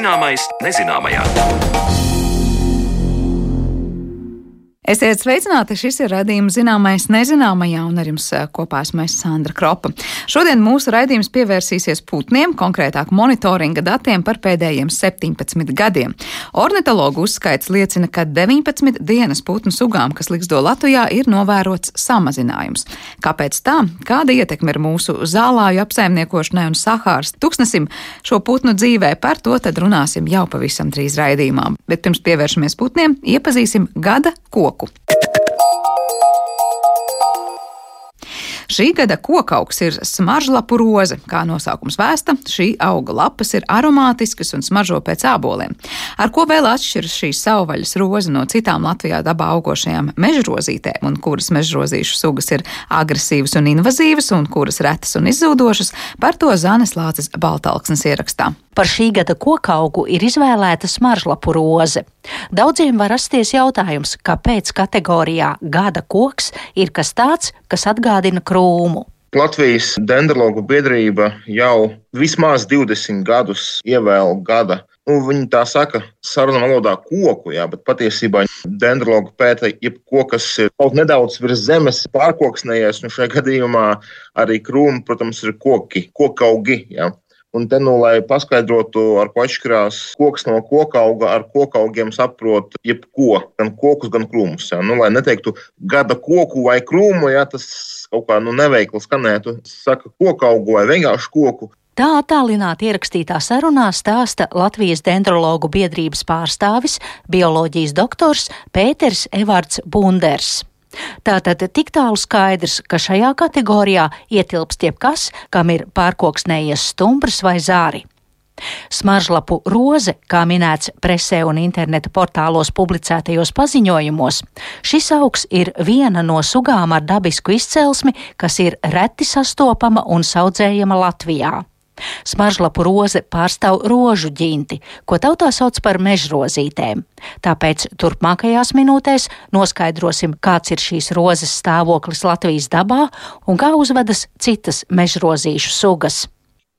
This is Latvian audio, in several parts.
Zināmais nezināmajā. Esiet sveicināti! Šis ir raidījums zināmais nezināmajā, un ar jums kopā esmu es Sandra Kropa. Šodien mūsu raidījums pievērsīsies putniem, konkrētāk monitoringa datiem par pēdējiem 17 gadiem. Ornitologu uzskaits liecina, ka 19 dienas putnu sugām, kas liksdo Latvijā, ir novērots samazinājums. Kāpēc tā? Kāda ietekme ir mūsu zālāju apsaimniekošanai un sahāras tuksnesim šo putnu dzīvē? Par to tad runāsim jau pavisam drīz raidījumā. Bet pirms pievēršamies putniem, iepazīsim gada koku koku. Šī gada kokaugs ir smaržlapu roze. Kā nosaukums vēsta, šī auga lapas ir aromātiskas un smaržo pēc āboliem. Ar ko vēl atšķiras šī savvaļas roze no citām Latvijā dabā augošajām mežrozītēm, un kuras mežrozīšu sugas ir agresīvas un invazīvas, un kuras retas un izzūdošas, par to Zanes Lācis Baltalksnes ierakstā. Par šī gada kokaugu ir izvēlēta smaržlapu roze. Daudziem var rasties jautājums, kāpēc kategorijā gada koks ir kas tāds, kas atgādina krūmu. Latvijas dendrologu biedrība jau vismaz 20 gadus ievēl gada. Nu, viņi tā saka, sarunā valodā koku, jā, bet patiesībā dendrologi pēta jebko, kas ir kaut nedaudz virs zemes pārkoksnējies. Nu, šajā gadījumā arī krūmi, protams, ir koki, kokaugi. Jā. Un te, nu, lai paskaidrotu, ar ko atšķirās koks no koka auga, ar koka augiem saprot jebko, gan kokus, gan krūmus. Ja? Nu, lai neteiktu gada koku vai krūmu, ja tas kaut kā nu, neveikli skanētu, saka koka augu vai vienkārši koku. Tā attālināti ierakstītā sarunā stāsta Latvijas dendrologu biedrības pārstāvis, bioloģijas doktors Pēters Evards Bunders. Tātad tik tālu skaidrs, ka šajā kategorijā ietilpst jebkas, kam ir pārkoksnējies stumbrs vai zāri. Smaržlapu roze, kā minēts presē un interneta portālos publicētajos paziņojumos, šis augs ir viena no sugām ar dabisku izcelsmi, kas ir reti sastopama un audzējama Latvijā. Smaržlapu roze pārstāv rožu ģinti, ko tautā sauc par mežrozītēm. Tāpēc turpmākajās minūtēs noskaidrosim, kāds ir šīs rozes stāvoklis Latvijas dabā un kā uzvedas citas mežrozīšu sugas.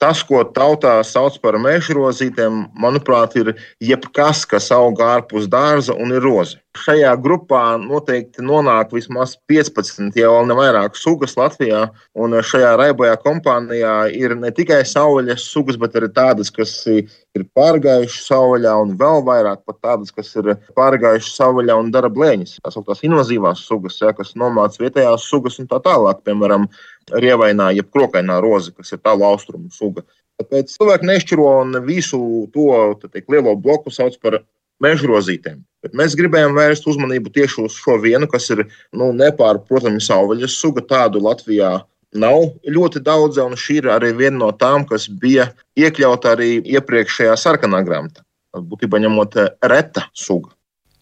Tas, ko tautā sauc par mežrozītēm, manuprāt, ir jebkas, kas aug ārpus dārza un ir roze. Šajā grupā noteikti nonāk vismaz 15, ja vēl ne vairāk sugas Latvijā. Un šajā raibajā kompānijā ir ne tikai saules sugas, bet arī tādas, kas ir pārgājušas sauļā, un vēl vairāk pat tādas, kas ir pārgājušas sauļā un dara blēņas. Tās augtās invazīvās sugas, ja, kas nomāca vietējās sugas un tā tālāk, piemēram, rievainā, jeb krokainā roze, kas ir tālu austrumu suga. Tāpēc cilvēki nešķiro un visu to teikt, lielo bloku sauc par mežrozītēm. Bet mēs gribējām vērst uzmanību tieši uz šo vienu, kas ir nu, nepārprotami savvaļas suga. Tādu Latvijā nav ļoti daudz, un šī ir arī viena no tām, kas bija iekļauta arī iepriekšējā sarkanā grāmatā. Būtībā ņemot reta suga.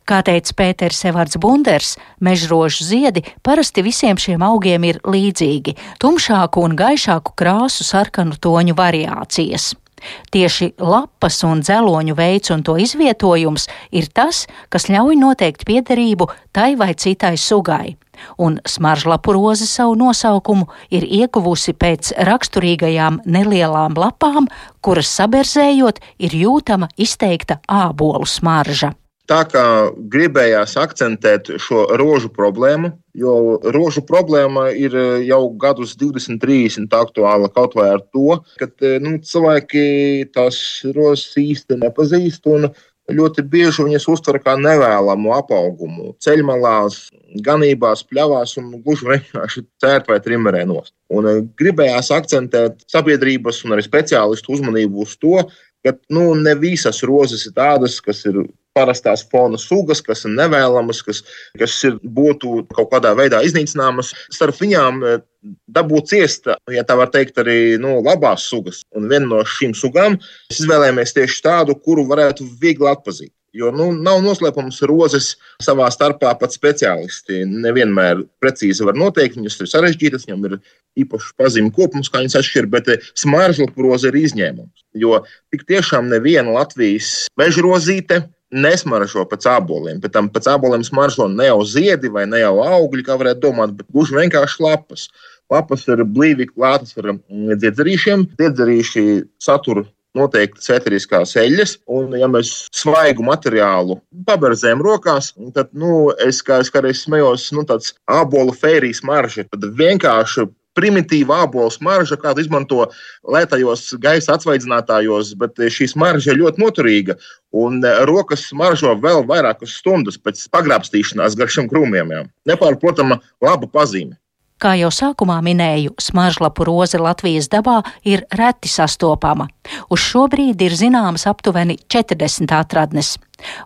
Kā teica Pēters Evards Bunders, mežrožu ziedi parasti visiem šiem augiem ir līdzīgi - tumšāku un gaišāku krāsu sarkanu toņu variācijas. Tieši lapas un dzeloņu veids un to izvietojums ir tas, kas ļauj noteikt piederību tai vai citai sugai. Un smaržlapu roze savu nosaukumu ir ieguvusi pēc raksturīgajām nelielām lapām, kuras saberzējot ir jūtama izteikta ābolu smarža. Tā kā gribējās akcentēt šo rožu problēmu, jo rožu problēma ir e, jau gadus 20, 30 aktuāla kaut vai ar to, ka e, nu, cilvēki tās rozes īsti nepazīst. Ļoti bieži viņas uztver kā nevēlamu apaugumu ceļmalās, ganībās, pļavās un gluži vienkārši cērt vai trimerē nost. Un e, gribējās akcentēt sabiedrības un arī speciālistu uzmanību uz to, ka nu, ne visas rozes ir tādas, kas ir parastās fona sugas, kas ir nevēlamas, kas, kas ir, būtu kaut kādā veidā iznīcināmas. Starp viņām eh, dabūt ciest, ja tā var teikt, arī nu, labās sugas. Un viena no šīm sugām mēs izvēlējāmies tieši tādu, kuru varētu viegli atpazīt. Jo nu, nav noslēpums rozes savā starpā pat speciālisti. Nevienmēr precīzi var noteikt, viņas ir sarežģītas, viņam ir īpašs pazīmju kopums, kā viņas atšķir, bet eh, smaržla roze ir izņēmums. Jo tik tiešām neviena Latvijas meža rozīte nesmaržo pēc aboliem. Pēc tam pēc aboliem smaržo ne jau ziedi vai ne jau augļi, kā varētu domāt, bet gluži vienkārši lapas. Lapas ir blīvi klātas ar mm, dziedzerīšiem. Dziedzerīši satur noteikti ceteriskās eļļas, un ja mēs svaigu materiālu paberzējam rokās, tad, nu, es kā es kādreiz smējos, nu, tāds ābolu fērijas marža, tad vienkārši primitīva ābolu smarža, kādu izmanto lētajos gaisa atsvaidzinātājos, bet šī smarža ir ļoti noturīga. Un rokas smaržo vēl vairākas stundas pēc pagrābstīšanās gar šiem krūmiem. Nepārprotama laba pazīme. Kā jau sākumā minēju, smaržlapu roze Latvijas dabā ir reti sastopama. Uz šo brīdi ir zināmas aptuveni 40 atradnes.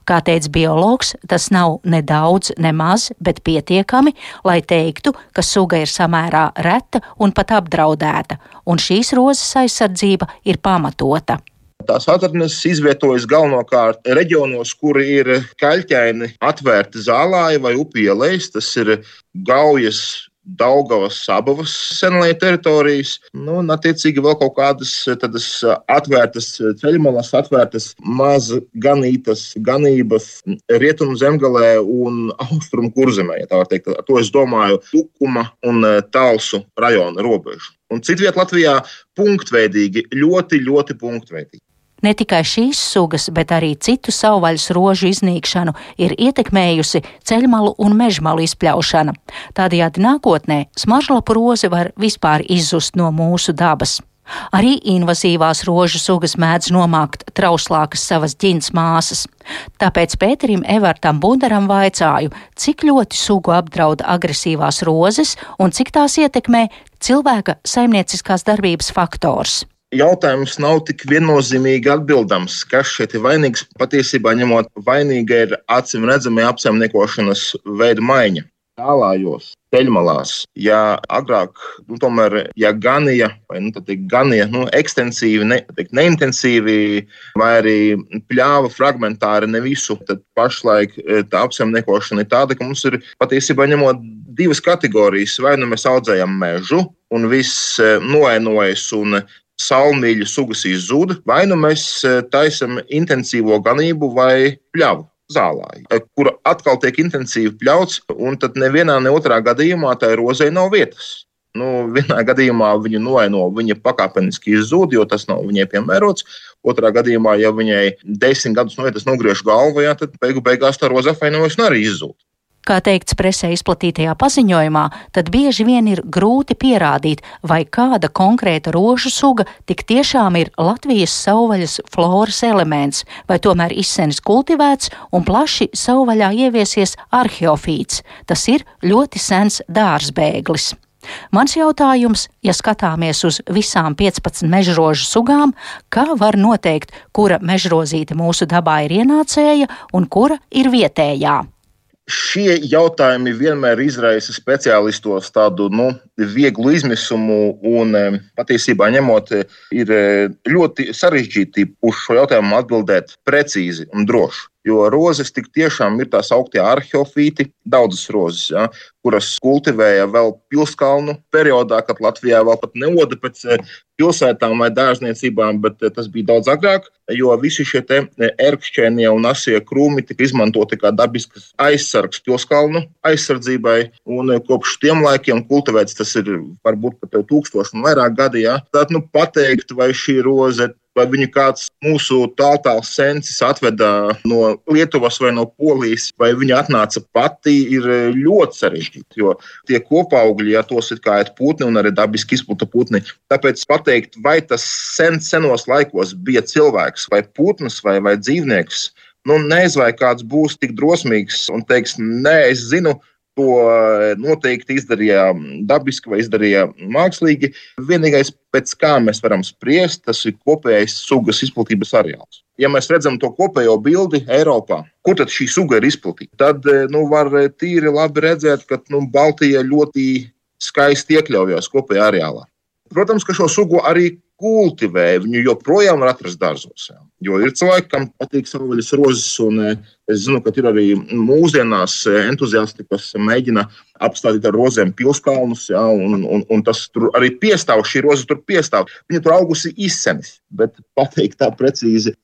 Kā teica biologs, tas nav ne daudz, ne maz, bet pietiekami, lai teiktu, ka suga ir samērā reta un pat apdraudēta, un šīs rozes aizsardzība ir pamatota. Tās atradnes izvietojas galvenokārt reģionos, kur ir kaļķaini atvērti zālāji vai upielas. Tas ir Gaujas Daugavas, Sabavas senlēja teritorijas, nu, un, attiecīgi, vēl kaut kādas tādas atvērtas ceļmalas, atvērtas maz ganītas ganības rietumu zemgalē un austrumu kurzemē, ja tā var teikt. To es domāju Tukuma un Talsu rajona robežu. Un citviet Latvijā punktveidīgi, ļoti, ļoti punktveidīgi. Ne tikai šīs sugas, bet arī citu savvaļas rožu iznīkšanu ir ietekmējusi ceļmalu un mežmalu izpļaušana. Tādējādi nākotnē smaržlapu rozi var vispār izzust no mūsu dabas. Arī invazīvās rožu sugas mēdz nomākt trauslākas savas ģints māsas. Tāpēc Pēterim Evertam Bundaram vaicāju, cik ļoti sugu apdraud agresīvās rozes un cik tās ietekmē cilvēka saimnieciskās darbības faktors jautājums nav tik viennozīmīgi atbildams, kas šeit ir vainīgs. Patiesībā ņemot vainīga ir acīm redzami apsaimniekošanas veida maiņa. Tālājos, peļmalās, ja agrāk, nu, tomēr, ja ganija, vai nu, ganija nu, ekstensīvi, ne, teikt, neintensīvi, vai arī pļāva fragmentāri ne visu, tad pašlaik e, tā apsaimniekošana ir tāda, ka mums ir patiesībā ņemot divas kategorijas. Vai nu mēs audzējam mežu, un viss e, noēnojas un salmīļu sugas izzūd, vai nu mēs e, taisam intensīvo ganību vai pļavu. Zālāji, e, kura atkal tiek intensīvi pļauts, un tad nevienā, ne otrā gadījumā tai rozei nav vietas. Nu, vienā gadījumā viņa noēno, viņa pakāpeniski izzūd, jo tas nav viņai piemērots. Otrā gadījumā, ja viņai desmit gadus noiet, nogriež galvu, jā, tad beigu beigās tā roza apvainojas un arī izzūd. Kā teikts presē izplatītajā paziņojumā, tad bieži vien ir grūti pierādīt, vai kāda konkrēta rožu suga tik tiešām ir Latvijas savvaļas floras elements, vai tomēr izsenis kultivēts un plaši savvaļā ieviesies arheofīts. Tas ir ļoti sens dārzbēglis. Mans jautājums, ja skatāmies uz visām 15 mežrožu sugām, kā var noteikt, kura mežrozīte mūsu dabā ir ienācēja un kura ir vietējā? Šie jautājumi vienmēr izraisa speciālistos tādu nu, vieglu izmisumu, un patiesībā ņemot, ir ļoti sarežģīti uz šo jautājumu atbildēt precīzi un droši. Jo rozes tik tiešām ir tās augtie arheofīti, daudzas rozes, ja, kuras kultivēja vēl pilskalnu periodā, kad Latvijā vēl pat neoda pēc eh, pilsētām vai dārzniecībām, bet eh, tas bija daudz agrāk, jo visi šie eh, ērkšķēnie un asie krūmi tika izmantoti kā dabisks aizsargs pilskalnu aizsardzībai, un kopš tiem laikiem kultivēts tas ir varbūt pat tūkstoši un vairāk gadi. Ja. Tad nu, pateikt, vai šī roze vai viņu kāds mūsu tāltāls sensis atveda no Lietuvas vai no Polijas, vai viņa atnāca pati, ir ļoti sarežģīti. Jo tie kopaugļi, ja tos ir kā ir putni un arī dabiski izputa putni, tāpēc pateikt, vai tas sen, senos laikos bija cilvēks vai putns vai, vai dzīvnieks. Nu, nezinu, vai kāds būs tik drosmīgs un teiks, nē, es zinu, To eh, noteikti izdarīja dabiski vai izdarīja mākslīgi. Vienīgais, pēc kā mēs varam spriest, tas ir kopējais sugas izplatības areāls. Ja mēs redzam to kopējo bildi Eiropā, kur tad šī suga ir izplatīta, tad eh, nu, var eh, tīri labi redzēt, ka nu, Baltija ļoti skaisti iekļaujas kopējā areālā. Protams, ka šo sugu arī kultivē, viņu joprojām var atrast dārzos. Jo ir cilvēki, kam patīk savvaļas rozes, un e, es zinu, ka ir arī mūsdienās entuziasti, kas mēģina apstādīt ar rozēm pilskalnus, jā, un, un, un tas tur arī piestāv, šī roze tur piestāv. Viņa tur augusi izsenis, bet pateikt tā precīzi,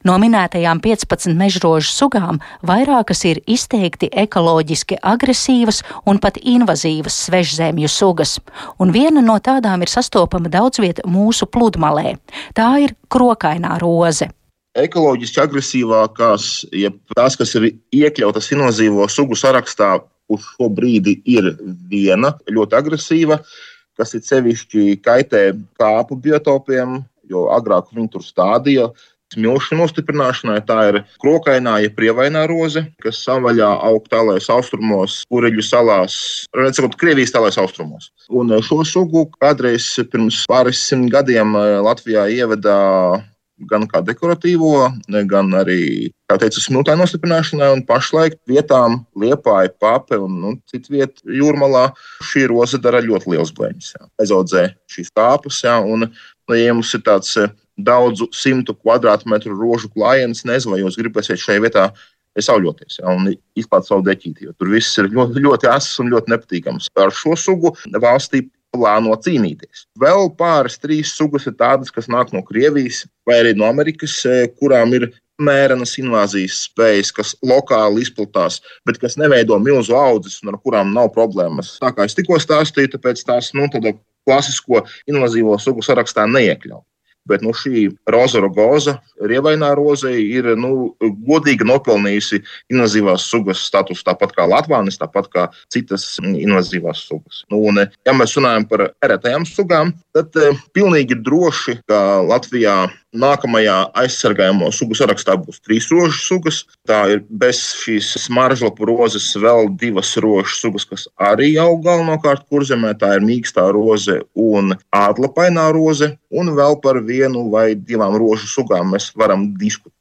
No minētajām 15 mežrožu sugām vairākas ir izteikti ekoloģiski agresīvas un pat invazīvas svežzemju sugas, un viena no tādām ir sastopama daudz viet mūsu pludmalē. Tā ir krokainā roze. Ekoloģiski agresīvākās, ja tās, kas ir iekļautas invazīvo sugu sarakstā, uz šo brīdi ir viena ļoti agresīva, kas ir sevišķi kaitē kāpu biotopiem, jo agrāk viņi tur stādīja Smilšu nostiprināšanai tā ir krokainā, ja prievainā roze, kas savvaļā aug tālēs austrumos, Ureļu salās, redzot, Krievijas tālēs austrumos. Un šo sugu kādreiz pirms pāris simt gadiem eh, Latvijā ieveda gan kā dekoratīvo, gan arī, kā teicu, smiltai nostiprināšanai. Un pašlaik vietām liepāja pape un nu, citu vietu jūrmalā šī roze dara ļoti liels blēņas. Aizaudzē šīs jā, un, nu, ja mums ir tāds eh, daudzu simtu kvadrātmetru rožu klājiens. Nezinu, vai jūs gribēsiet šajā vietā sauļoties ja, un izklāt savu deķīti, jo tur viss ir ļoti, ļoti asas un ļoti nepatīkams. Ar šo sugu valstī plāno cīnīties. Vēl pāris, trīs sugas ir tādas, kas nāk no Krievijas vai arī no Amerikas, e, kurām ir mērenas invāzijas spējas, kas lokāli izplatās, bet kas neveido milzu audzes un ar kurām nav problēmas. Tā kā es tikko stāstīju, tāpēc tās nu, klasisko invazīvo sugu sarakstā neiekļaut. Bet nu, šī roza rogoza, rievainā roze, ir nu, godīgi nopelnījusi invazīvās sugas statusu, tāpat kā Latvijas, tāpat kā citas invazīvās sugas. Nu, un, ja mēs runājam par eretajām sugām, tad eh, pilnīgi droši, ka Latvijā Nākamajā aizsargājamo sugu sarakstā būs trīs rožu sugas. Tā ir bez šīs smaržlapu rozes vēl divas rožu sugas, kas arī aug galvenokārt kurzemē. Tā ir mīkstā roze un ādlapainā roze. Un vēl par vienu vai divām rožu sugām mēs varam diskutēt.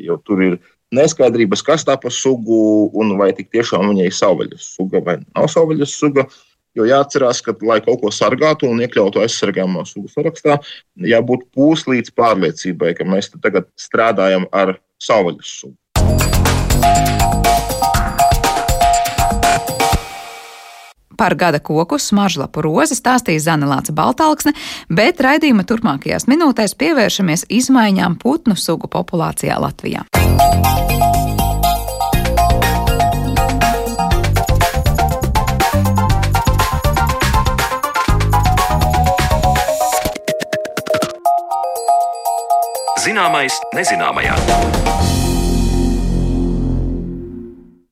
Jo tur ir neskaidrības, kas tā pa sugu un vai tik tiešām viņai ir savvaļas suga vai nav savvaļas suga. Jo jāatcerās, ka, lai kaut ko sargātu un iekļautu aizsargājamo sugu sarakstā, jābūt pūslīdz pārliecībai, ka mēs tagad strādājam ar savvaļas sugu. Par gada koku smaržlapu rozi stāstīja Zana Lāca Baltāksne, bet raidījuma turpmākajās minūtēs pievēršamies izmaiņām putnu sugu populācijā Latvijā. Zināmais nezināmajā.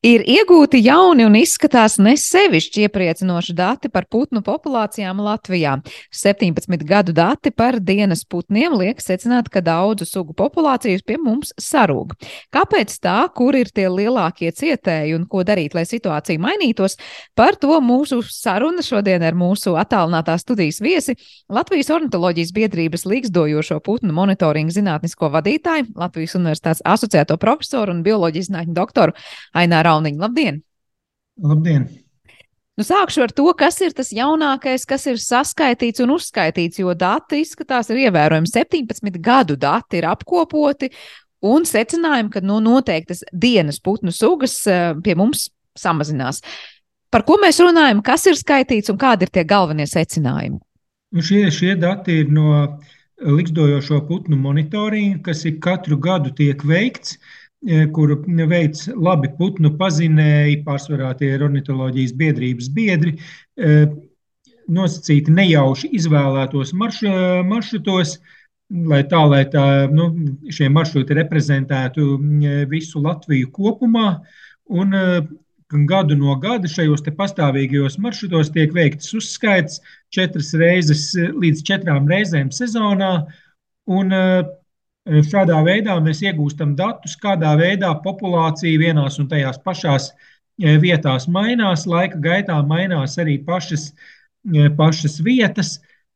Ir iegūti jauni un izskatās nesevišķi iepriecinoši dati par putnu populācijām Latvijā. 17 gadu dati par dienas putniem liek secināt, ka daudzu sugu populācijas pie mums sarūg. Kāpēc tā, kur ir tie lielākie cietēji un ko darīt, lai situācija mainītos? Par to mūsu saruna šodien ar mūsu attālinātā studijas viesi Latvijas ornitoloģijas biedrības līgzdojošo putnu monitoringu zinātnisko vadītāju, Latvijas Universitātes asociēto profesoru un bioloģijas zinātņu doktoru Aināru. Kalniņa. Labdien! Labdien! Nu, sākšu ar to, kas ir tas jaunākais, kas ir saskaitīts un uzskaitīts, jo dati izskatās ir ievērojami. 17 gadu dati ir apkopoti un secinājumi, ka nu, noteiktas dienas putnu sugas eh, pie mums samazinās. Par ko mēs runājam, kas ir skaitīts un kādi ir tie galvenie secinājumi? Nu šie, šie dati ir no likstojošo putnu monitoringa, kas ik katru gadu tiek veikts. Uh, kuru veids labi putnu pazinēji, pārsvarā tie ir ornitoloģijas biedrības biedri, e, nosacīti nejauši izvēlētos marš, maršrutos, lai tā, lai tā, nu, šie maršruti reprezentētu visu Latviju kopumā. Un, gadu no gada šajos pastāvīgajos maršrutos tiek veikts uzskaits četras reizes līdz četrām reizēm sezonā. Un Šādā veidā mēs iegūstam datus, kādā veidā populācija vienās un tajās pašās vietās mainās, laika gaitā mainās arī pašas, pašas vietas,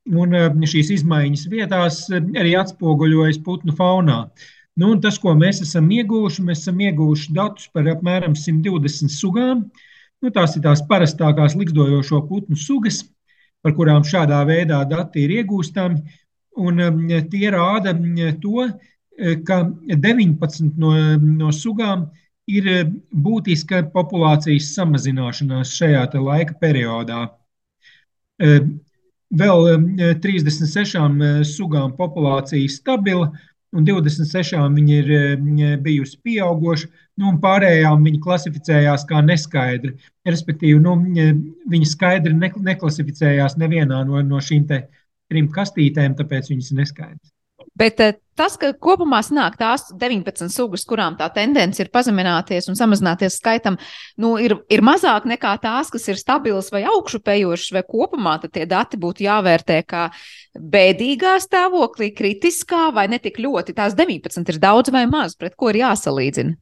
un šīs izmaiņas vietās arī atspoguļojas putnu faunā. Nu, tas, ko mēs esam ieguvuši, mēs esam ieguvuši datus par apmēram 120 sugām. Nu, tās ir tās parastākās likstojošo putnu sugas, par kurām šādā veidā dati ir iegūstami. Un um, tie rāda um, to, uh, ka 19 no, no sugām ir uh, būtiska populācijas samazināšanās šajā laika periodā. Uh, vēl 36 um, sugām populācija stabila, un 26 viņi ir bijusi pieauguši, nu, un pārējām viņi klasificējās kā neskaidri. Respektīvi, nu, viņi skaidri neklasificējās nevienā no, no šīm trim kastītēm, tāpēc viņas ir neskaidras. Bet eh, tas, ka kopumā sanāk tās 19 sugas, kurām tā tendence ir pazemināties un samazināties skaitam, nu, ir, ir mazāk nekā tās, kas ir stabilas vai augšupejošas, vai kopumā tie dati būtu jāvērtē kā bēdīgā stāvoklī, kritiskā vai ne tik ļoti. Tās 19 ir daudz vai maz, pret ko ir jāsalīdzina.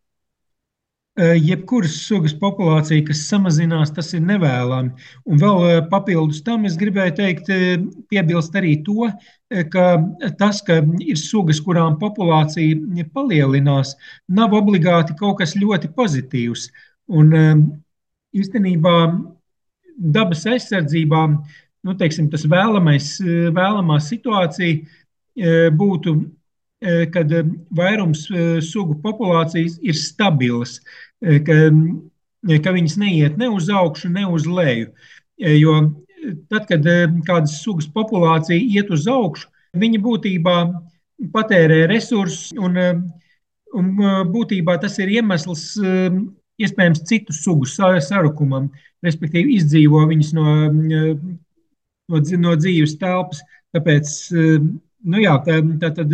Eh, jebkuras sugas populācija, kas samazinās, tas ir nevēlami. Un vēl eh, papildus tam es gribēju teikt, eh, piebilst arī to, ka tas, ka ir sugas, kurām populācija palielinās, nav obligāti kaut kas ļoti pozitīvs. Un īstenībā dabas aizsardzībā nu, teiksim, tas vēlamais, vēlamā situācija būtu, kad vairums sugu populācijas ir stabilas ka, ka viņas neiet ne uz augšu, ne uz leju. Jo tad, kad kādas sugas populācija iet uz augšu, viņa būtībā patērē resursus, un, un būtībā tas ir iemesls iespējams citu sugu sarukumam, respektīvi izdzīvo viņas no, no, no dzīves telpas. Tāpēc nu jā, tā, tā tad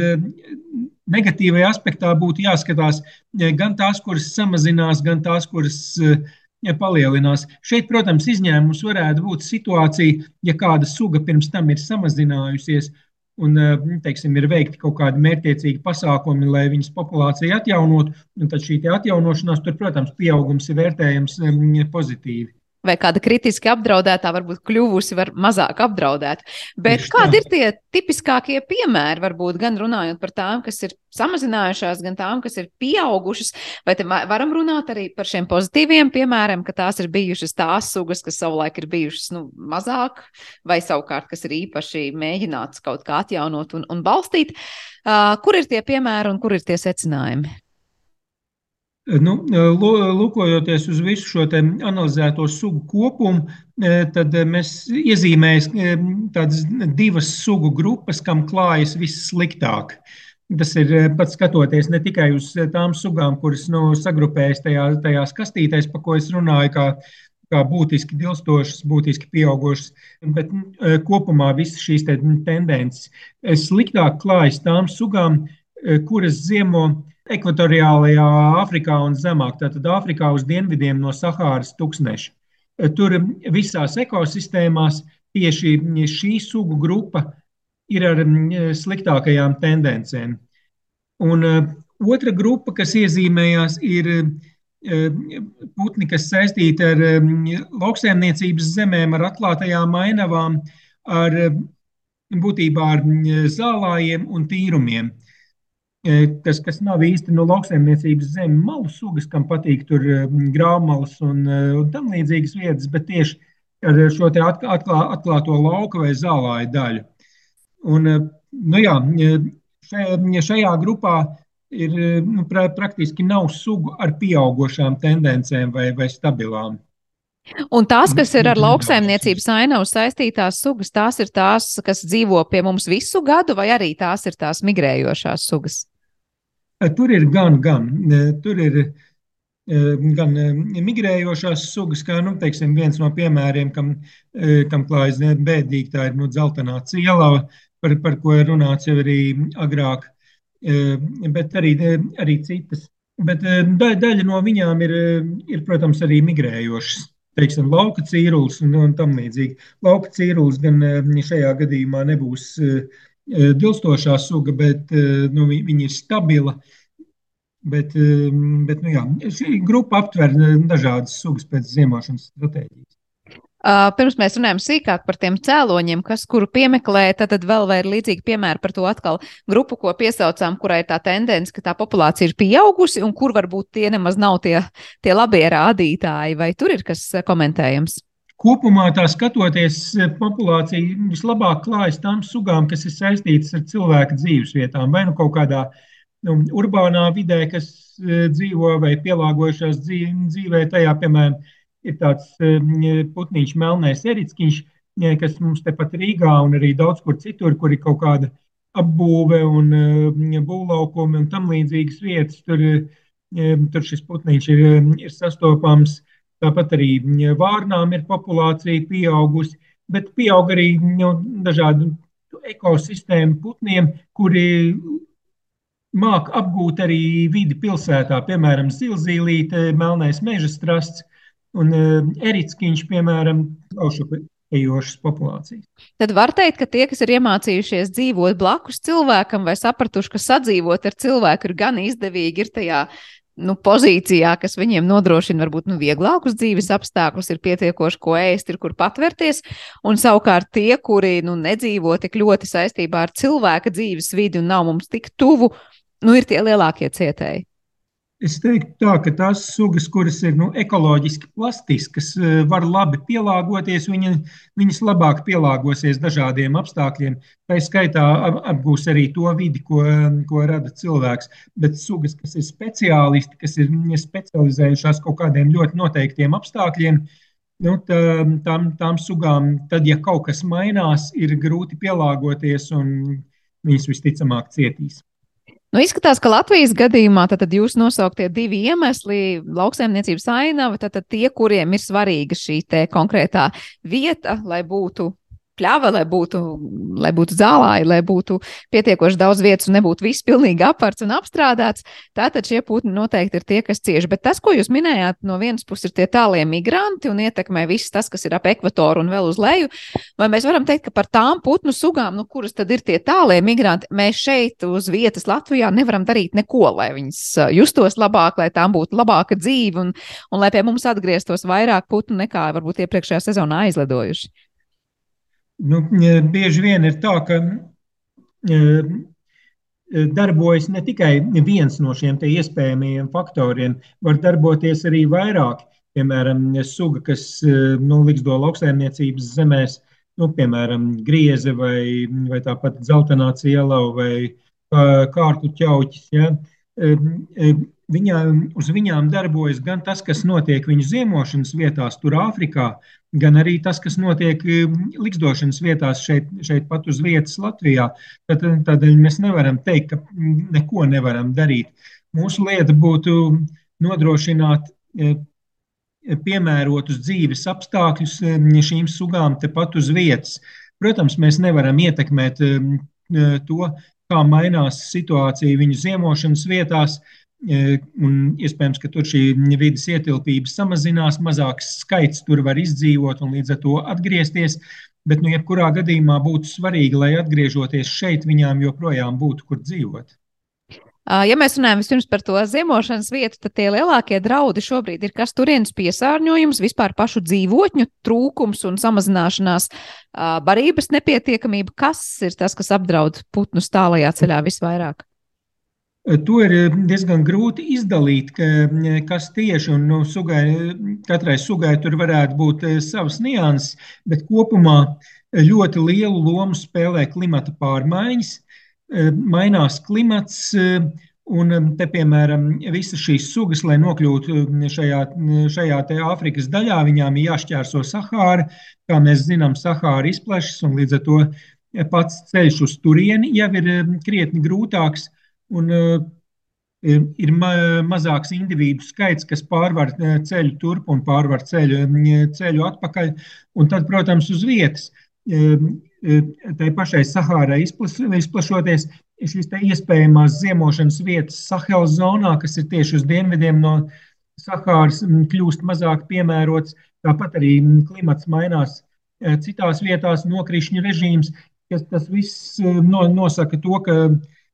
negatīvajā aspektā būtu jāskatās eh, gan tās, kuras samazinās, gan tās, kuras eh, palielinās. Šeit, protams, izņēmums varētu būt situācija, ja kāda suga pirms tam ir samazinājusies. Un, eh, teiksim, ir veikti kaut kādi mērķiecīgi pasākumi, lai viņas populāciju atjaunotu. Tad šī atjaunošanās, tur, protams, pieaugums ir vērtējams pozitīvi vai kāda kritiski apdraudētā varbūt kļuvusi var mazāk apdraudēta. Bet kādi ir tie tipiskākie piemēri, varbūt gan runājot par tām, kas ir samazinājušās, gan tām, kas ir pieaugušas, vai varam runāt arī par šiem pozitīviem piemēriem, ka tās ir bijušas tās sugas, kas savulaik ir bijušas nu, mazāk, vai savukārt, kas ir īpaši mēģināts kaut kā atjaunot un, un balstīt. Uh, kur ir tie piemēri un kur ir tie secinājumi? Nu, lūkojoties uz visu šo analizēto sugu kopumu, tad mēs iezīmējam tādas divas sugu grupas, kam klājas vissliktāk. Tas ir pats skatoties ne tikai uz tām sugām, kuras nu, sagrupējas tajā, tajās kastītēs, pa ko es runāju, kā, kā būtiski dilstošas, būtiski pieaugušas, bet kopumā visas šīs te tendences sliktāk klājas tām sugām, kuras ziemo ekvatoriālajā Āfrikā un zemāk, tātad Āfrikā uz dienvidiem no Sahāras tūkstneša. Tur visās ekosistēmās tieši šī sugu grupa ir ar sliktākajām tendencēm. Un otra grupa, kas iezīmējās, ir putni, kas saistīti ar lauksēmniecības zemēm, ar atklātajām ainavām, ar būtībā ar zālājiem un tīrumiem kas, kas nav īsti no lauksaimniecības zemes malu sugas, kam patīk tur grāmalas un, un tam līdzīgas vietas, bet tieši ar šo atklā, atklāto lauku vai zālāju daļu. Un, nu jā, šajā, šajā grupā ir nu, pra, praktiski nav sugu ar pieaugušām tendencēm vai, vai stabilām. Un tās, kas ir ar lauksaimniecības ainavu saistītās sugas, tās ir tās, kas dzīvo pie mums visu gadu, vai arī tās ir tās migrējošās sugas? Tur ir gan, gan. Tur ir gan migrējošās sugas, kā nu, teiksim, viens no piemēriem, kam, kam klājas bēdīgi, tā ir nu, dzeltenā cielava, par, par ko ir runāts jau arī agrāk, bet arī, arī citas. Bet daļa, daļa no viņām ir, ir, protams, arī migrējošas. Teiksim, lauka cīrulis un, un tam līdzīgi. Lauka cīrulis gan šajā gadījumā nebūs uh, dilstošā suga, bet eh, nu, viņa ir stabila. Bet, eh, bet nu, jā, šī grupa aptver dažādas sugas pēc ziemošanas stratēģijas. Pirms mēs runājam sīkāk par tiem cēloņiem, kas kuru piemeklē, tad, tad vēl ir līdzīgi piemēri par to atkal grupu, ko piesaucām, kurai ir tā tendence, ka tā populācija ir pieaugusi un kur varbūt tie nemaz nav tie, tie labie rādītāji. Vai tur ir kas komentējams? Kopumā tā skatoties, eh, populācija vislabāk klājas tām sugām, kas ir saistītas ar cilvēka dzīvesvietām, vai nu kaut kādā nu, urbānā vidē, kas uh, dzīvo vai pielāgojušās dzīvē. Tajā, piemēram, ir tāds uh, putniņš, melnais eritskiņš, kas mums tepat Rīgā un arī daudz kur citur, kur ir kaut kāda apbūve un būvlaukumi un tam līdzīgas vietas. Tur, tur šis putniņš ir, ir sastopams. Tāpat arī vārnām ir populācija pieaugusi, bet pieaug arī nu, dažādi ekosistēmu putniem, kuri māk apgūt arī vidi pilsētā, piemēram, zilzīlīte, melnais meža strasts un eritskiņš, piemēram, kaušupi ejošas populācijas. Tad var teikt, ka tie, kas ir iemācījušies dzīvot blakus cilvēkam vai sapratuši, ka sadzīvot ar cilvēku ir gan izdevīgi, ir tajā nu, pozīcijā, kas viņiem nodrošina varbūt nu, vieglākus dzīves apstākļus, ir pietiekoši ko ēst, ir kur patvērties. Un savukārt tie, kuri nu, nedzīvo tik ļoti saistībā ar cilvēka dzīves vidi un nav mums tik tuvu, nu, ir tie lielākie cietēji. Es teiktu, tā, ka tās sugas, kuras ir nu, ekoloģiski plastiskas, eh, var labi pielāgoties, viņa, viņas labāk pielāgosies dažādiem apstākļiem. Tā skaitā apgūs arī to vidi, ko, ko rada cilvēks. Bet sugas, kas ir speciālisti, kas ir specializējušās kaut kādiem ļoti noteiktiem apstākļiem, nu, tā, tām, tām sugām, tad, ja kaut kas mainās, ir grūti pielāgoties un viņas visticamāk cietīs. Nu, izskatās, ka Latvijas gadījumā tad, jūs nosauktie divi iemesli - lauksaimniecības ainava, tad tie, kuriem ir svarīga šī konkrētā vieta, lai būtu pļava, lai būtu, lai būtu zālāji, lai būtu pietiekoši daudz vietas un nebūtu viss pilnīgi apārts un apstrādāts. Tātad šie putni noteikti ir tie, kas cieši. Bet tas, ko jūs minējāt, no vienas puses ir tie tālie migranti un ietekmē viss tas, kas ir ap ekvatoru un vēl uz leju. Vai mēs varam teikt, ka par tām putnu sugām, nu, kuras tad ir tie tālie migranti, mēs šeit uz vietas Latvijā nevaram darīt neko, lai viņas justos labāk, lai tām būtu labāka dzīve un, un lai pie mums atgrieztos vairāk putnu nekā varbūt iepriekšējā sezonā aizlidojuši? Nu, bieži vien ir tā, ka darbojas ne tikai viens no šiem iespējamajiem faktoriem, var darboties arī vairāki. Piemēram, suga, kas nu, liksto lauksaimniecības zemēs, nu, piemēram, grieze vai, vai tāpat zeltainā ciela vai kārtu ķauķis. Ja? Viņām, uz viņām darbojas gan tas, kas notiek viņu ziemošanas vietās, tur Āfrikā, gan arī tas, kas notiek um, likstošanas vietās šeit, šeit pat uz vietas Latvijā. Tad, tādēļ mēs nevaram teikt, ka mm, neko nevaram darīt. Mūsu lieta būtu nodrošināt e, piemērotus dzīves apstākļus e, šīm sugām tepat uz vietas. Protams, mēs nevaram ietekmēt e, to, kā mainās situācija viņu ziemošanas vietās, Un iespējams, ka tur šī vidas ietilpība samazinās, mazāks skaits tur var izdzīvot un līdz ar to atgriezties. Bet, nu, jebkurā gadījumā būtu svarīgi, lai atgriežoties šeit, viņām joprojām būtu kur dzīvot. Ja mēs runājam vispirms par to ziemošanas vietu, tad tie lielākie draudi šobrīd ir kas turienes piesārņojums, vispār pašu dzīvotņu trūkums un samazināšanās barības nepietiekamība. Kas ir tas, kas apdraud putnus tālajā ceļā visvairāk? To ir eh, diezgan grūti izdalīt, ka, eh, kas tieši un nu, sugai, katrai sugai tur varētu būt eh, savas nianses, bet kopumā ļoti lielu lomu spēlē klimata pārmaiņas. Mainās klimats, un te, piemēram, visas šīs sugas, lai nokļūtu šajā, šajā Āfrikas daļā, viņām ir jāšķērso Sahāra. Kā mēs zinām, Sahāra izplešas, un līdz ar to pats ceļš uz turieni jau ir krietni grūtāks un uh, ir ma mazāks individu skaits, kas pārvar uh, ceļu turp un pārvar ceļu, uh, ceļu atpakaļ. Un tad, protams, uz vietas, tai pašai Sahārai izplašoties, šīs iespējamās ziemošanas vietas Sahels zonā, kas ir tieši uz dienvidiem no Sahāras, kļūst mazāk piemērots. Tāpat arī klimats mainās citās vietās, nokrišņu režīms, tas viss nosaka to, ka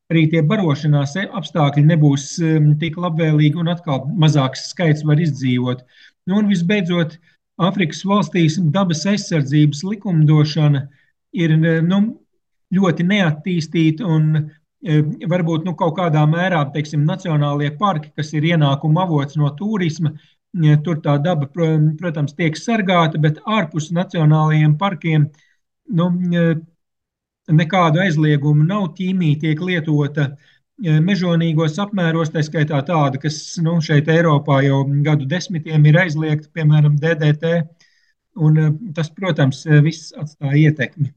arī tie barošanās apstākļi nebūs um, tik labvēlīgi un atkal mazāks skaits var izdzīvot. Nu, un visbeidzot, Āfrikas valstīs dabas aizsardzības likumdošana ir nu, ļoti neattīstīta un e, varbūt nu, kaut kādā mērā, teiksim, nacionālie parki, kas ir ienākuma avots no turisma, tur tā daba, protams, tiek sargāta, bet ārpus nacionālajiem parkiem nu, nekādu aizliegumu nav. Ķīmija tiek lietota e, mežonīgos apmēros, tā skaitā tāda, kas nu, šeit Eiropā jau gadu desmitiem ir aizliegta, piemēram, DDT. Un e, tas, protams, e, viss atstāja ietekmi.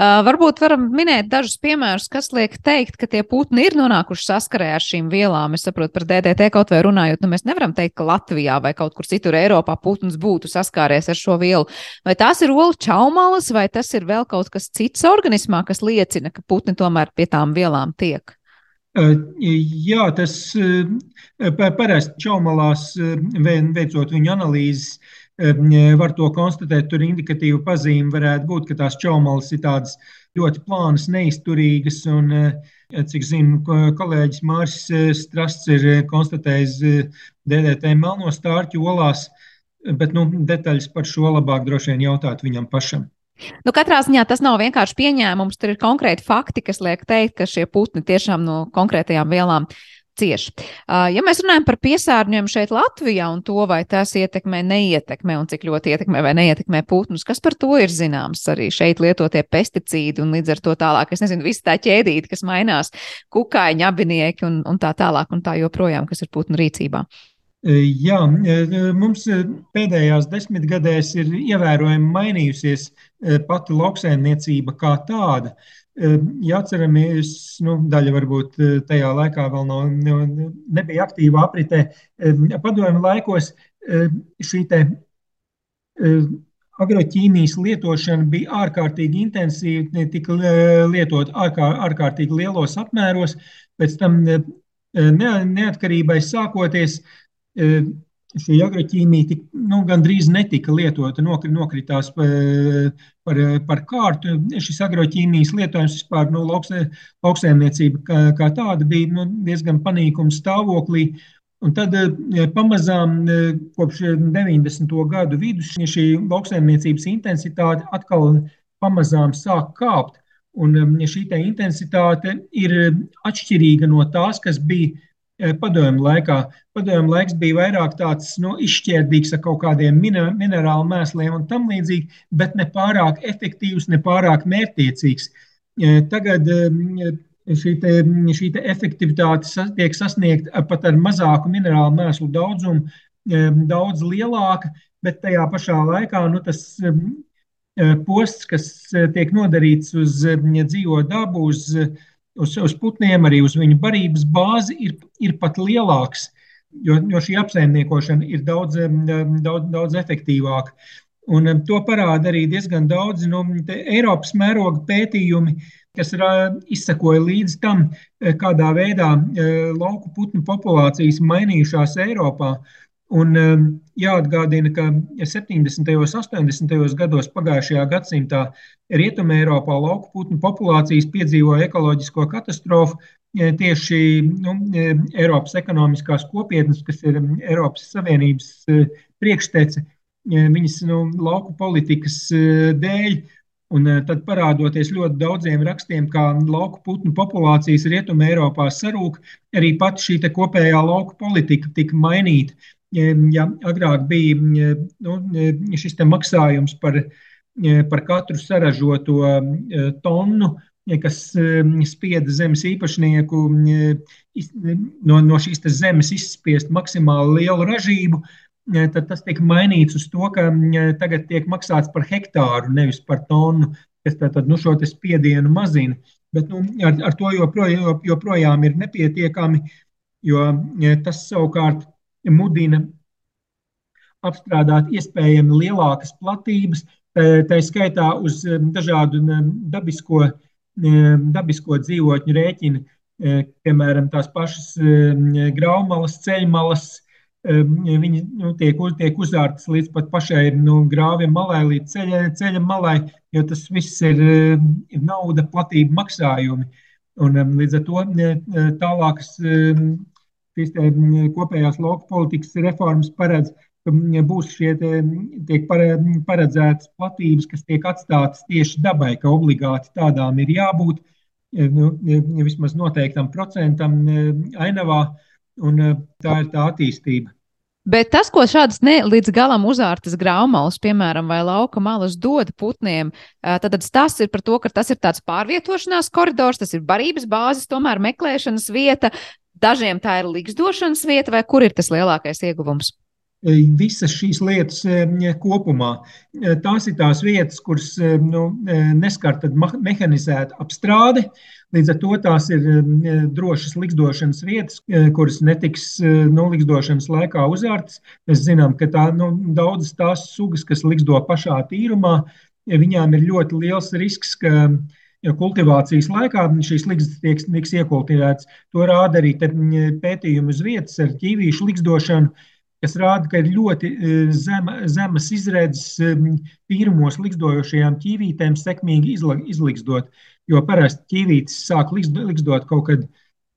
Uh, varbūt varam minēt dažus piemērus, kas liek teikt, ka tie putni ir nonākuši saskarē ar šīm vielām. Es saprotu, par DDT kaut vai runājot, nu mēs nevaram teikt, ka Latvijā vai kaut kur citur Eiropā putns būtu saskāries ar šo vielu. Vai tās ir olu čaumalas, vai tas ir vēl kaut kas cits organismā, kas liecina, ka putni tomēr pie tām vielām tiek? Jā, tas parasti čaumalās, veicot viņu analīzes, var to konstatēt. Tur indikatīva pazīme varētu būt, ka tās čaumalas ir tādas ļoti plānas, neizturīgas. Un, cik zinu, kolēģis Mārcis Strasts ir konstatējis DDT melno stārķu olās, bet nu, detaļas par šo labāk droši vien jautāt viņam pašam. Nu, katrā ziņā tas nav vienkārši pieņēmums. Tur ir konkrēti fakti, kas liek teikt, ka šie putni tiešām no konkrētajām vielām cieši. Ja mēs runājam par piesārņojumu šeit Latvijā un to, vai tas ietekmē, neietekmē un cik ļoti ietekmē vai neietekmē putnus, kas par to ir zināms? Arī šeit lietotie pesticīdi un līdz ar to tālāk, es nezinu, visa tā ķēdīte, kas mainās, kukaiņi, abinieki un, un tā tālāk un tā joprojām, kas ir putnu rīcībā. Jā, mums pēdējās desmitgadēs ir ievērojami mainījusies pati lauksaimniecība kā tāda. Ja atceramies, nu, daļa varbūt tajā laikā vēl no, no, nebija aktīva apritē. Padomju laikos šī te agroķīmijas lietošana bija ārkārtīgi intensīva, tika lietot ārkār, ārkārtīgi lielos apmēros. Pēc tam neatkarībai sākoties, šī agroķīmija tik, nu, gandrīz netika lietota, nokritās par, par kārtu. Šis agroķīmijas lietojums vispār nu, lauksēmniecība kā, kā tāda bija nu, diezgan panīkuma stāvoklī. Un tad pamazām kopš 90. gadu vidus šī lauksaimniecības intensitāte atkal pamazām sāk kāpt. Un šī intensitāte ir atšķirīga no tās, kas bija padomju laikā. Padomju laiks bija vairāk tāds nu, izšķērdīgs ar kaut kādiem minerālu mēsliem un tam līdzīgi, bet ne pārāk efektīvs, ne pārāk mērķtiecīgs. Tagad šī, te, šī te efektivitāte tiek sasniegta pat ar mazāku minerālu mēslu daudzumu, daudz lielāka, bet tajā pašā laikā nu, tas posts, kas tiek nodarīts uz dzīvo dabu, uz uz, uz putniem, arī uz viņu barības bāzi ir, ir pat lielāks, jo, jo šī apsaimniekošana ir daudz, daudz, daudz efektīvāka. Un to parāda arī diezgan daudz no nu, Eiropas mēroga pētījumi, kas izsakoja līdz tam, kādā veidā lauku putnu populācijas mainījušās Eiropā. Un jāatgādina, ka 70. un 80. gados pagājušajā gadsimtā Rietumē Eiropā lauku putnu populācijas piedzīvoja ekoloģisko katastrofu. Tieši nu, Eiropas ekonomiskās kopietnes, kas ir Eiropas Savienības priekštece, viņas nu, lauku politikas dēļ Un tad parādoties ļoti daudziem rakstiem, kā lauku putnu populācijas rietumē Eiropā sarūk, arī pat šī kopējā lauku politika tika mainīta ja agrāk bija nu, šis maksājums par, par katru saražoto tonu, kas spieda zemes īpašnieku no, no šīs zemes izspiest maksimāli lielu ražību, tad tas tika mainīts uz to, ka tagad tiek maksāts par hektāru, nevis par tonu, kas tātad nu, šo spiedienu mazina. Bet nu, ar, ar to joprojām, joprojām ir nepietiekami, jo tas savukārt mudina apstrādāt iespējami lielākas platības, tā skaitā uz dažādu dabisko, dabisko dzīvotņu rēķinu, piemēram, tās pašas graumalas, ceļmalas. Viņi nu, tiek, tiek uzvērtas līdz pat pašai nu, grāvja malai, līdz ceļa, ceļa malai, jo tas viss ir, ir nauda, platība, maksājumi. Un, līdz ar to tālākas šīs kopējās lauka politikas reformas paredz, ka būs šie te, tiek paredzētas platības, kas tiek atstātas tieši dabai, ka obligāti tādām ir jābūt nu, vismaz noteiktam procentam ainavā, un tā ir tā attīstība. Bet tas, ko šādas ne līdz galam uzārtas graumalas, piemēram, vai lauka malas dod putniem, tad tas ir par to, ka tas ir tāds pārvietošanās koridors, tas ir barības bāzes, tomēr meklēšanas vieta, Dažiem tā ir liksdošanas vieta, vai kur ir tas lielākais ieguvums? visas šīs lietas kopumā. Tās ir tās vietas, kuras nu, neskar mehanizēta apstrāde. Līdz ar to tās ir drošas likdošanas vietas, kuras netiks nu, likdošanas laikā uzvērtas. Mēs zinām, ka tā, nu, daudzas tās sugas, kas likdo pašā tīrumā, viņām ir ļoti liels risks, ka Jo kultivācijas laikā šīs līgas tiek, tiks iekultivētas. To rāda arī pētījumi uz vietas ar ķīvīšu likdošanu, kas rāda, ka ir ļoti e, zema, zemas izredzes e, tīrumos likdojošajām ķīvītēm sekmīgi izliksdot. Jo parasti ķīvītes sāk liksdot kaut kad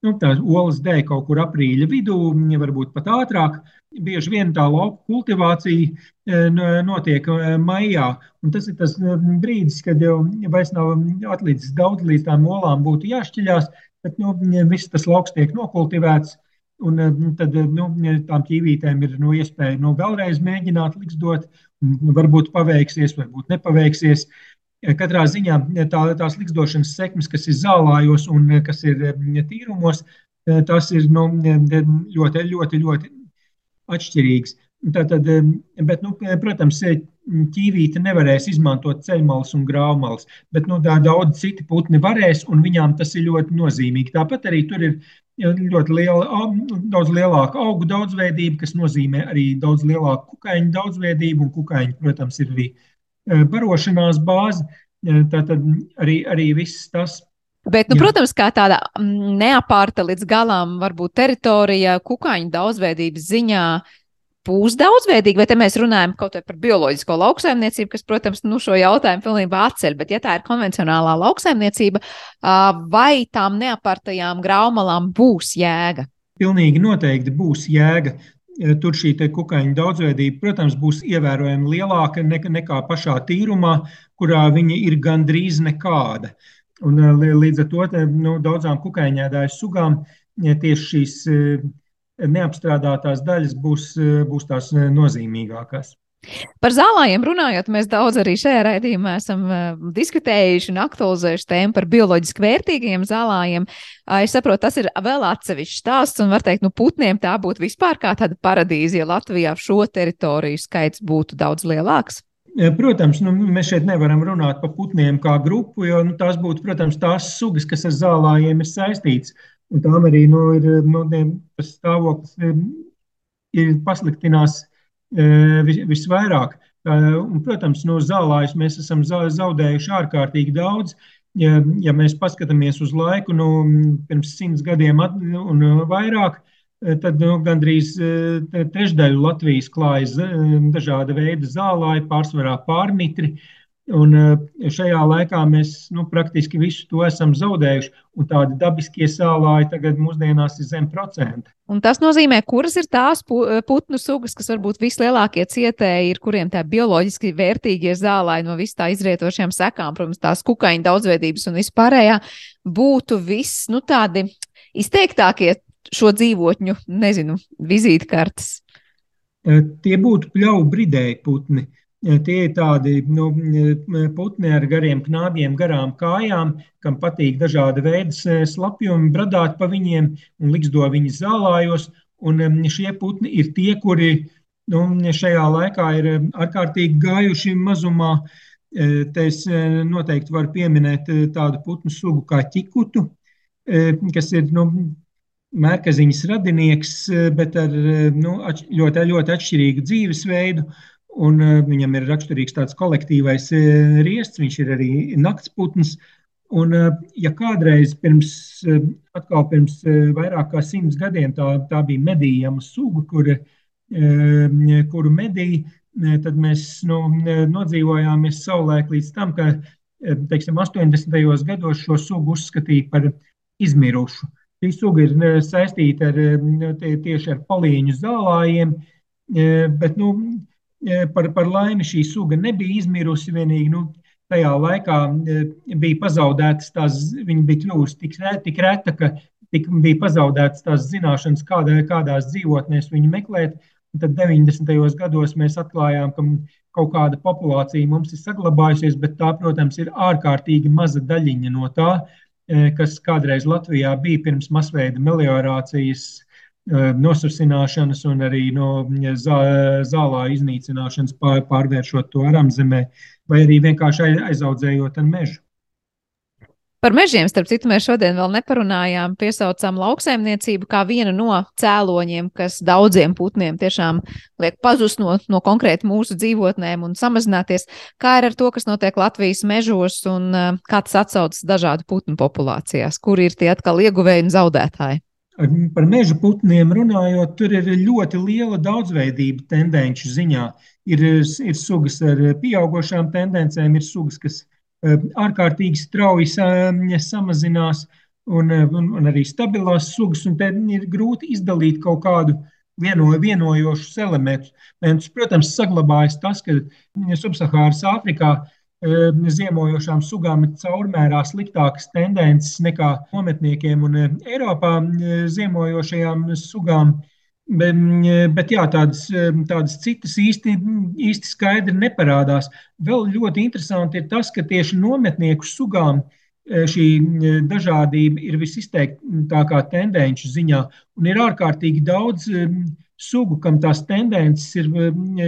nu, tā olas dēļ kaut kur aprīļa vidū, varbūt pat ātrāk. Bieži vien tā lauka kultivācija e, notiek maijā, un tas ir tas brīdis, kad jau vairs nav atlicis daudz līdz tām olām būtu jāšķiļās, bet nu, viss tas lauks tiek nokultivēts. Un tad nu, tām ķīvītēm ir nu, iespēja nu, vēlreiz mēģināt liksdot. Varbūt paveiksies, varbūt nepaveiksies. Katrā ziņā tā, tās liksdošanas sekmes, kas ir zālājos un kas ir tīrumos, tas ir nu, ļoti, ļoti, ļoti atšķirīgs. Tātad, bet, nu, protams, ķīvīte nevarēs izmantot ceļmalas un grāmalas, bet nu, daudz citi putni varēs, un viņām tas ir ļoti nozīmīgi. Tāpat arī tur ir ļoti liela, daudz lielāka augu daudzveidība, kas nozīmē arī daudz lielāku kukaiņu daudzveidību, un kukaiņi, protams, ir arī e, barošanās bāze. E, tātad arī, arī viss tas. Bet, nu, Jā. protams, kā tāda neapārta līdz galam varbūt teritorija kukaiņu daudzveidības ziņā, būs daudzveidīga, vai te mēs runājam kaut par bioloģisko lauksaimniecību, kas, protams, nu, šo jautājumu pilnībā atceļ, bet ja tā ir konvencionālā lauksaimniecība, vai tām neapartajām graumalām būs jēga? Pilnīgi noteikti būs jēga. Tur šī kukaiņu daudzveidība, protams, būs ievērojami lielāka nekā pašā tīrumā, kurā viņa ir gandrīz nekāda. Un, līdz ar to nu, daudzām kukaiņēdāju sugām tieši šīs neapstrādātās daļas būs, būs tās nozīmīgākās. Par zālājiem runājot, mēs daudz arī šajā raidījumā esam diskutējuši un aktualizējuši tēmu par bioloģiski vērtīgiem zālājiem. Uh, es saprotu, tas ir vēl atsevišķs stāsts, un var teikt, nu, putniem tā būtu vispār kā tāda paradīze, ja Latvijā šo teritoriju skaits būtu daudz lielāks. Protams, nu, mēs šeit nevaram runāt par putniem kā grupu, jo nu, tās būtu, protams, tās sugas, kas ar zālājiem ir saistītas. Tām arī nu, ir, nu, tas stāvoklis ir, ir pasliktinās e, vis, visvairāk. Un, protams, no zālājas mēs esam zaudējuši ārkārtīgi daudz. Ja, ja mēs paskatāmies uz laiku, nu, pirms simts gadiem un vairāk, tad nu, gandrīz e, trešdaļu Latvijas klājas dažāda veida zālāji, pārsvarā pārmitri. Un eh, šajā laikā mēs nu, praktiski visu to esam zaudējuši. Tādi dabiskie sālāji tagad mūsdienās ir zem procenta. Un tas nozīmē, kuras ir tās eh, putnu sugas, kas varbūt vislielākie cietēji ir, kuriem tā bioloģiski vērtīgie zālāji no vis tā izrietošiem sekām, protams, tās kukaiņu daudzveidības un vispārējā, būtu viss nu, tādi izteiktākie šo dzīvotņu, nezinu, vizītkartes. Eh, tie būtu pļauju bridēji putni. Uh, Tie ir tādi nu, putni ar gariem knābiem, garām kājām, kam patīk dažādi veidi slapjumi, bradāt pa viņiem un liksdo viņus zālājos. Un šie putni ir tie, kuri nu, šajā laikā ir ārkārtīgi gājuši mazumā. Te es noteikti varu pieminēt tādu putnu sugu kā ķikutu, kas ir nu, mērkaziņas radinieks, bet ar nu, ļoti, ļoti atšķirīgu dzīvesveidu. Un uh, viņam ir raksturīgs tāds kolektīvais riests, viņš ir arī naktsputns. Un, ja kādreiz pirms, atkal pirms vairāk kā simts gadiem tā, tā bija medījama suga, kur, kuru medīja, tad mēs nu, nodzīvojāmies savulaik līdz tam, ka teiksim, 80. gados šo sugu uzskatīja par izmirušu. Šī suga ir saistīta ar, tieši ar palīņu zālājiem, bet nu, par, par laimi šī suga nebija izmirusi. Vienīgi, nu, tajā laikā bija pazaudētas tās, viņa bija kļuvusi tik, tik reta, ka tik bija pazaudētas tās zināšanas, kādā, kādās dzīvotnēs viņu meklēt. Un tad 90. gados mēs atklājām, ka kaut kāda populācija mums ir saglabājusies, bet tā, protams, ir ārkārtīgi maza daļiņa no tā, kas kādreiz Latvijā bija pirms masveida meliorācijas nosacināšanas un arī no zālā iznīcināšanas pārvēršot to aramzemē, vai arī vienkārši aizaudzējot ar mežu. Par mežiem, starp citu, mēs šodien vēl neparunājām, piesaucām lauksaimniecību kā vienu no cēloņiem, kas daudziem putniem tiešām liek pazust no, no konkrēti mūsu dzīvotnēm un samazināties. Kā ir ar to, kas notiek Latvijas mežos un uh, kā tas atsaucas dažādu putnu populācijās, kur ir tie atkal ieguvēji un zaudētāji? Par meža putniem runājot, tur ir ļoti liela daudzveidība tendenci ziņā. Ir, ir sugas ar pieaugušām tendencēm, ir sugas, kas ārkārtīgi strauji samazinās, un, un, un arī stabilās sugas. Tad ir grūti izdalīt kaut kādu vieno, vienojošus elementus. Protams, saglabājas tas, ka Subsahāras Āfrikā ziemojošām sugām ir caurmērā sliktākas tendences nekā nometniekiem un Eiropā ziemojošajām sugām. Bet, bet jā, tādas, tādas citas īsti, īsti skaidri neparādās. Vēl ļoti interesanti ir tas, ka tieši nometnieku sugām e, šī e, dažādība ir visizteiktākā tendenci ziņā, un ir ārkārtīgi daudz sugu, kam tās tendences ir,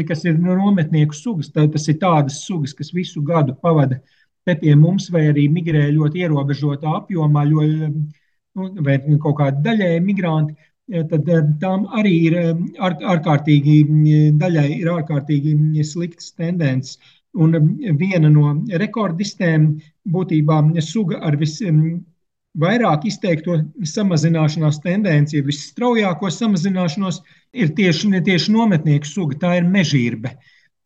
kas ir nometnieku sugas. Tā, tas ir tādas sugas, kas visu gadu pavada te pie mums, vai arī migrē ļoti ierobežotā apjomā, ļoti, nu, vai kaut kādi daļēji migranti tad tām arī ir ār, ārkārtīgi, daļai ir ārkārtīgi sliktas tendences. Un viena no rekordistēm būtībā suga ar visvairāk izteikto samazināšanās tendenci, visstraujāko samazināšanos, ir tieši, tieši nometnieku suga, tā ir mežīrbe.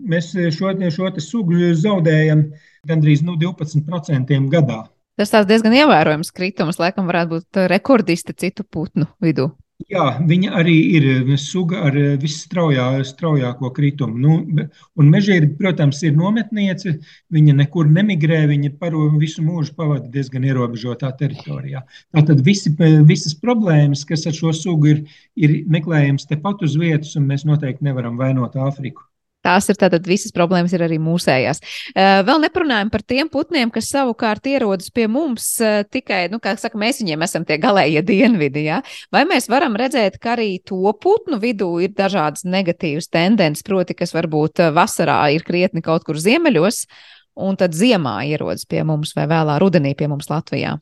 Mēs šo, šo sugu zaudējam gandrīz nu, 12% gadā. Tas diezgan ievērojams kritums, laikam varētu būt rekordisti citu putnu vidū. Jā, viņa arī ir suga ar visstraujāko kritumu. Nu, un mežģīra, protams, ir nometniece. Viņa nekur nemigrē, viņa paro, visu mūžu pavada diezgan ierobežotā teritorijā. Tātad visi, visas problēmas, kas ar šo sugu ir, ir meklējams tepat uz vietas, un mēs noteikti nevaram vainot Āfriku. Tās ir tātad visas problēmas, ir arī mūsējās. Uh, vēl neparunājam par tiem putniem, kas savukārt ierodas pie mums uh, tikai, nu, kā saka, mēs viņiem esam tie galējie dienvidi. Ja? Vai mēs varam redzēt, ka arī to putnu vidū ir dažādas negatīvas tendences, proti, kas varbūt uh, vasarā ir krietni kaut kur ziemeļos, un tad ziemā ierodas pie mums vai vēlā rudenī pie mums Latvijā?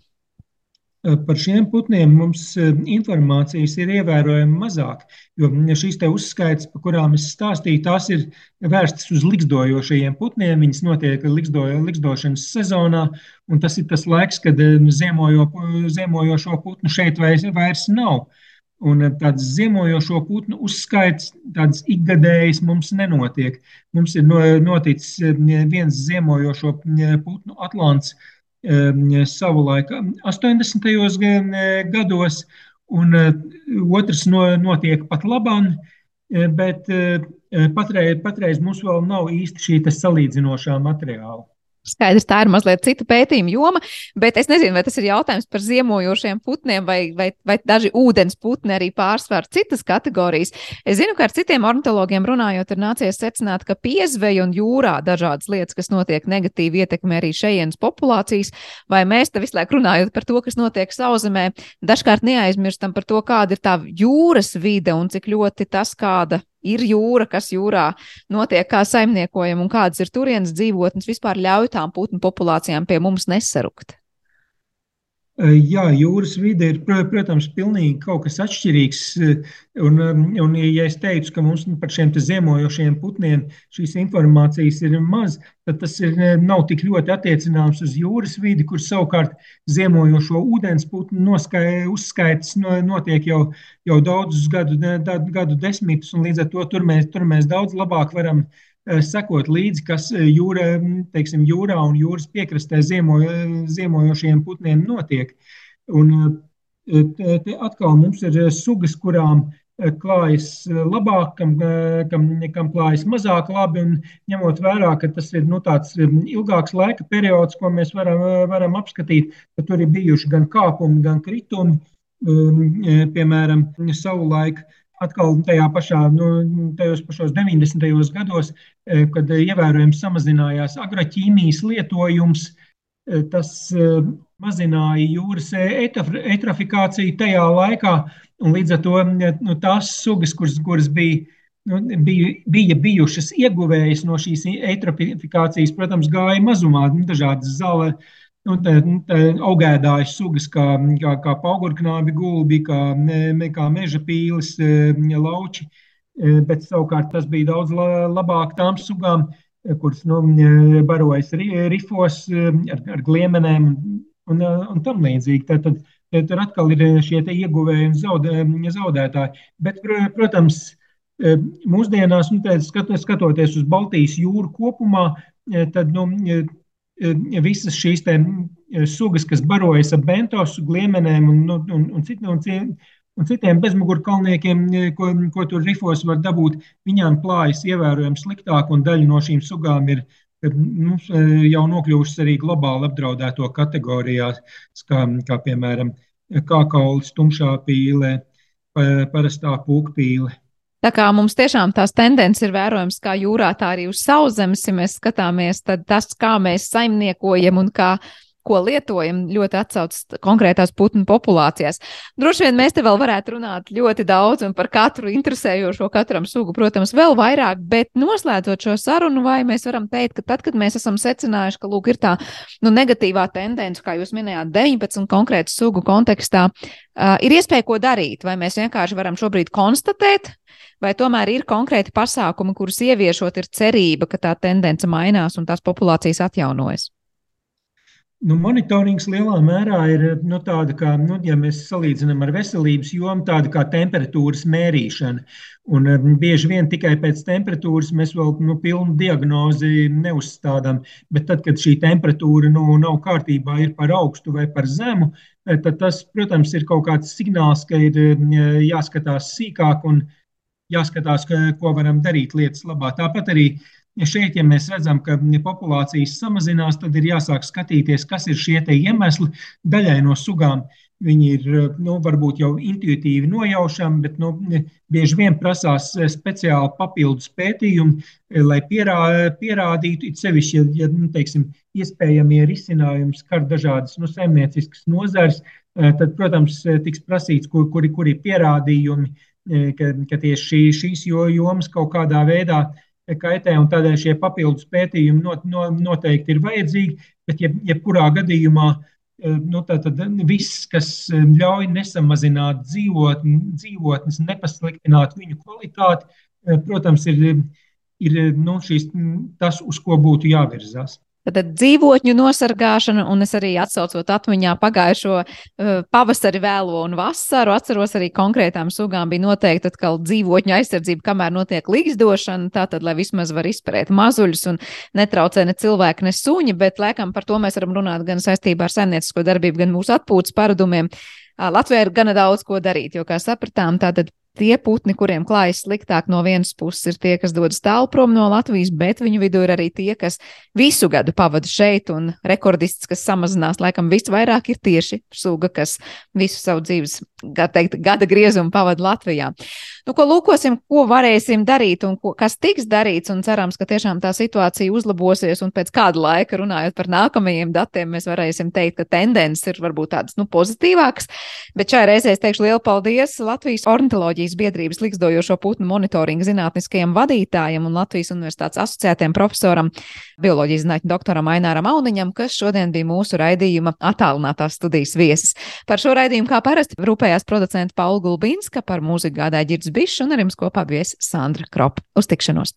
Eh, par šiem putniem mums eh, informācijas ir ievērojami mazāk, jo šīs uzskaitas, par kurām es stāstīju, tās ir vērstas uz likstojošajiem putniem. Viņas notiek liksto, likstošanas sezonā, un tas ir tas laiks, kad eh, ziemojo, ziemojošo putnu šeit vairs, vairs nav. Un tāds ziemojošo putnu uzskaits, tāds ikgadējs mums nenotiek. Mums ir noticis viens ziemojošo putnu atlants savulaik 80. gados, un otrs notiek pat labāk, bet patreiz, patreiz mums vēl nav īsti šī salīdzinošā materiāla. Skaidrs, tā ir mazliet cita pētījuma joma, bet es nezinu, vai tas ir jautājums par ziemojošiem putniem vai, vai, vai daži ūdens putni arī pārsvar citas kategorijas. Es zinu, ka ar citiem ornitologiem runājot, ir nācies secināt, ka piezveja un jūrā dažādas lietas, kas notiek negatīvi ietekmē arī šejienes populācijas, vai mēs te visu laiku runājot par to, kas notiek sauzemē, dažkārt neaizmirstam par to, kāda ir tā jūras vide un cik ļoti tas, kāda ir jūra, kas jūrā notiek, kā saimniekojam un kādas ir turienes dzīvotnes, vispār ļauj tām putnu populācijām pie mums nesarukt. Jā, jūras vide ir, protams, pilnīgi kaut kas atšķirīgs. Un, un ja es teicu, ka mums par šiem ziemojošiem putniem šīs informācijas ir maz, tad tas ir, nav tik ļoti attiecināms uz jūras vidi, kur savukārt ziemojošo ūdens putnu uzskaits notiek jau, jau daudzus gadu, gadu desmitus, un līdz ar to tur mēs, tur mēs daudz labāk varam Eh, sekot līdzi, kas eh, jūra, teiksim, jūrā un jūras piekrastē ziemo, ziemojošiem putniem notiek. Un, eh, te atkal mums ir sugas, kurām klājas labāk, kam, kam, kam klājas mazāk labi. Ņemot vērā, ka tas ir nu, tāds ilgāks laika periods, ko mēs varam, varam apskatīt, ka tur ir bijuši gan kāpumi, gan kritumi. Piemēram, savulaik atkal tajā pašā, nu, tajos pašos 90. gados, kad ievērojami samazinājās agroķīmijas lietojums, e, tas e, mazināja jūras eitrofikāciju tajā laikā, un līdz ar to nu, tās sugas, kuras, kuras bija, nu, bija, bija bijušas ieguvējas no šīs eitrofikācijas, protams, gāja mazumā, nu, dažādas zāle, nu, tā, tā, augēdājas sugas, kā, kā, kā paugurknābi, gulbi, kā, kā meža pīles, lauči, bet savukārt tas bija daudz labāk tām sugām, kuras nu, barojas rifos ar, ar gliemenēm un, un tam līdzīgi. Tad, tad, tur atkal ir šie ieguvēji un zaudē, zaudētāji. Bet, protams, mūsdienās, nu, skatoties uz Baltijas jūru kopumā, tad nu, visas šīs sugas, kas barojas ap bentosu, gliemenēm un, un, un, un, cit, un, citiem bezmugurkalniekiem, ko, ko tur rifos var dabūt, viņām klājas ievērojami sliktāk, un daļa no šīm sugām ir mums e, jau nokļuvušas arī globāli apdraudēto kategorijās, kā, kā piemēram kākaulis, tumšā pīle, parastā pūkpīle. Tā kā mums tiešām tās tendences ir vērojams kā jūrā, tā arī uz sauszemes, ja mēs skatāmies, tad tas, kā mēs saimniekojam un kā ko lietojam, ļoti atsaucas konkrētās putnu populācijās. Droši vien mēs te vēl varētu runāt ļoti daudz un par katru interesējošo, katram sugu, protams, vēl vairāk, bet noslēdzot šo sarunu, vai mēs varam teikt, ka tad, kad mēs esam secinājuši, ka lūk, ir tā nu, negatīvā tendence, kā jūs minējāt, 19 konkrētu sugu kontekstā, uh, ir iespēja ko darīt, vai mēs vienkārši varam šobrīd konstatēt, vai tomēr ir konkrēti pasākumi, kurus ieviešot, ir cerība, ka tā tendence mainās un tās populācijas atjaunojas? Nu, monitorings lielā mērā ir nu, tāda, kā, nu, ja mēs salīdzinām ar veselības jomu, tāda kā temperatūras mērīšana. Un, um, bieži vien tikai pēc temperatūras mēs vēl nu, pilnu diagnozi neuzstādām. Bet tad, kad šī temperatūra nu, nav kārtībā, ir par augstu vai par zemu, eh, tad tas, protams, ir kaut kāds signāls, ka ir um, jāskatās sīkāk un jāskatās, ko varam darīt lietas labā. Tāpat arī uh, šeit, ja mēs redzam, ka populācijas samazinās, tad ir jāsāk skatīties, kas ir šie iemesli. Daļai no sugām viņi ir nu, varbūt jau intuitīvi nojaušami, bet nu, bieži vien prasās speciāli papildus pētījumi, lai pierā, pierādītu, it sevišķi, ja, ja nu, teiksim, iespējamie risinājumi skar dažādas nu, saimnieciskas nozares, tad, protams, tiks prasīts, kur, kuri, kuri pierādījumi, ka, ka tieši šī, šīs jomas kaut kādā veidā kaitē, un tādēļ šie papildus pētījumi not, no, noteikti ir vajadzīgi. Bet, jeb, jebkurā gadījumā, eh, nu, tātad viss, kas eh, ļauj nesamazināt dzīvotni, dzīvotnes, nepasliktināt viņu kvalitāti, eh, protams, ir, ir nu, šīs, tas, uz ko būtu jāvirzās. Tad dzīvotņu nosargāšana, un es arī atsaucot atmiņā pagājušo uh, pavasari, vēlo un vasaru, atceros arī konkrētām sugām bija noteikti atkal dzīvotņu aizsardzība, kamēr notiek līgzdošana, tātad, lai vismaz var izpērēt mazuļus un netraucē ne cilvēki, ne suņi, bet lēkam par to mēs varam runāt gan saistībā ar saimniecisko darbību, gan mūsu atpūtas paradumiem. Latvijā ir gana daudz ko darīt, jo, kā sapratām, tātad tie putni, kuriem klājas sliktāk no vienas puses, ir tie, kas dodas tālu prom no Latvijas, bet viņu vidū ir arī tie, kas visu gadu pavada šeit, un rekordists, kas samazinās, laikam, visvairāk ir tieši suga, kas visu savu dzīves, teikt, gada griezumu pavada Latvijā. Nu, ko lūkosim, ko varēsim darīt un ko, kas tiks darīts, cerams, ka tiešām tā situācija uzlabosies, un pēc kāda laika, runājot par nākamajiem datiem, mēs varēsim teikt, ka tendences ir varbūt tādas, nu, pozitīvākas, bet šai reizē es teikšu lielu paldies Latvijas ornitoloģijas Latvijas biedrības liksdojošo putnu monitoringa zinātniskajam vadītājam un Latvijas universitātes asociētiem profesoram, bioloģijas zinātņu doktoram Aināram Auniņam, kas šodien bija mūsu raidījuma attālinātās studijas viesis. Par šo raidījumu, kā parasti, rūpējās producenta Paula Gulbinska, par mūziku gādāja Girds Bišs un ar jums kopā viesis Sandra Kropa. Uz tikšanos!